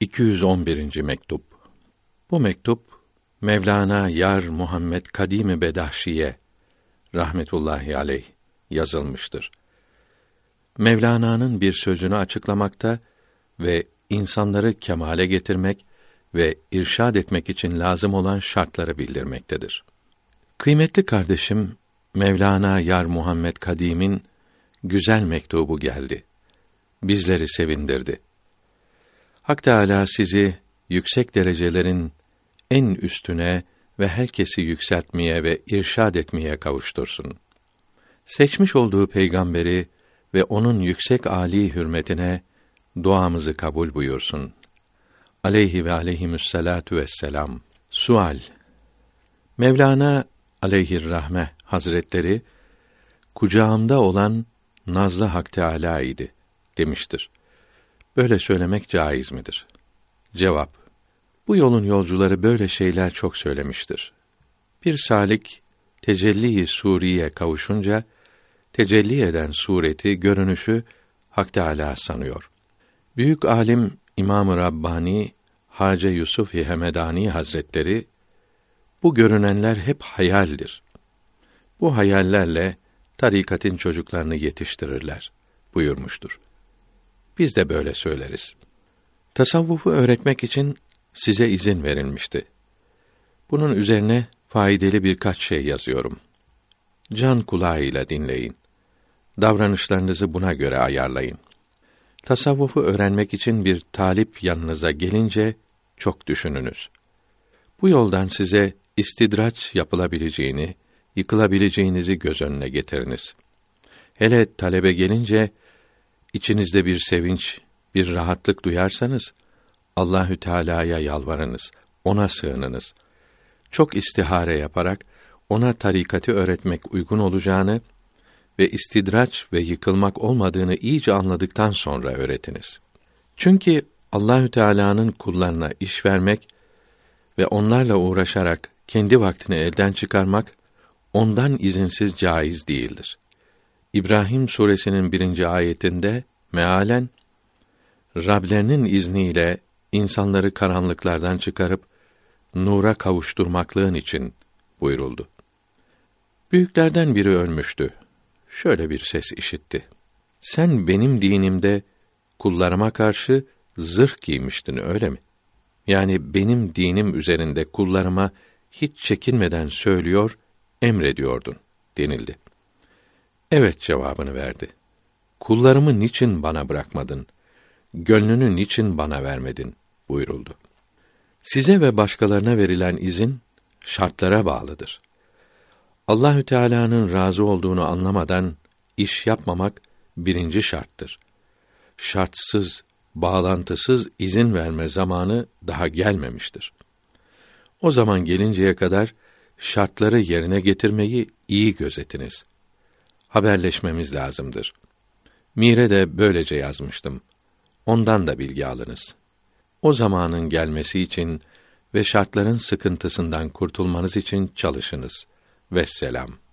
211. mektup. Bu mektup Mevlana Yar Muhammed Kadimi Bedahşiye rahmetullahi aleyh yazılmıştır. Mevlana'nın bir sözünü açıklamakta ve insanları kemale getirmek ve irşad etmek için lazım olan şartları bildirmektedir. Kıymetli kardeşim Mevlana Yar Muhammed Kadim'in güzel mektubu geldi. Bizleri sevindirdi. Hak Teâlâ sizi yüksek derecelerin en üstüne ve herkesi yükseltmeye ve irşad etmeye kavuştursun. Seçmiş olduğu peygamberi ve onun yüksek âli hürmetine duamızı kabul buyursun. Aleyhi ve aleyhimüsselatu vesselam. Sual Mevlana aleyhir rahme hazretleri kucağımda olan nazlı Hak Teâlâ idi demiştir. Böyle söylemek caiz midir? Cevap: Bu yolun yolcuları böyle şeyler çok söylemiştir. Bir salik tecelli-i suriye kavuşunca tecelli eden sureti, görünüşü Hak Teâlâ sanıyor. Büyük alim İmam-ı Rabbani Hace Yusuf Hemedani Hazretleri bu görünenler hep hayaldir. Bu hayallerle tarikatın çocuklarını yetiştirirler buyurmuştur. Biz de böyle söyleriz. Tasavvufu öğretmek için size izin verilmişti. Bunun üzerine faydalı birkaç şey yazıyorum. Can kulağıyla dinleyin. Davranışlarınızı buna göre ayarlayın. Tasavvufu öğrenmek için bir talip yanınıza gelince çok düşününüz. Bu yoldan size istidraç yapılabileceğini, yıkılabileceğinizi göz önüne getiriniz. Hele talebe gelince içinizde bir sevinç, bir rahatlık duyarsanız Allahü Teala'ya yalvarınız, ona sığınınız. Çok istihare yaparak ona tarikatı öğretmek uygun olacağını ve istidraç ve yıkılmak olmadığını iyice anladıktan sonra öğretiniz. Çünkü Allahü Teala'nın kullarına iş vermek ve onlarla uğraşarak kendi vaktini elden çıkarmak ondan izinsiz caiz değildir. İbrahim suresinin birinci ayetinde mealen Rablerinin izniyle insanları karanlıklardan çıkarıp nura kavuşturmaklığın için buyuruldu. Büyüklerden biri ölmüştü. Şöyle bir ses işitti. Sen benim dinimde kullarıma karşı zırh giymiştin öyle mi? Yani benim dinim üzerinde kullarıma hiç çekinmeden söylüyor, emrediyordun denildi. Evet cevabını verdi. Kullarımı niçin bana bırakmadın? Gönlünü niçin bana vermedin? buyuruldu. Size ve başkalarına verilen izin şartlara bağlıdır. Allahü Teala'nın razı olduğunu anlamadan iş yapmamak birinci şarttır. Şartsız, bağlantısız izin verme zamanı daha gelmemiştir. O zaman gelinceye kadar şartları yerine getirmeyi iyi gözetiniz. Haberleşmemiz lazımdır. Mire de böylece yazmıştım. Ondan da bilgi alınız. O zamanın gelmesi için ve şartların sıkıntısından kurtulmanız için çalışınız. Vesselam.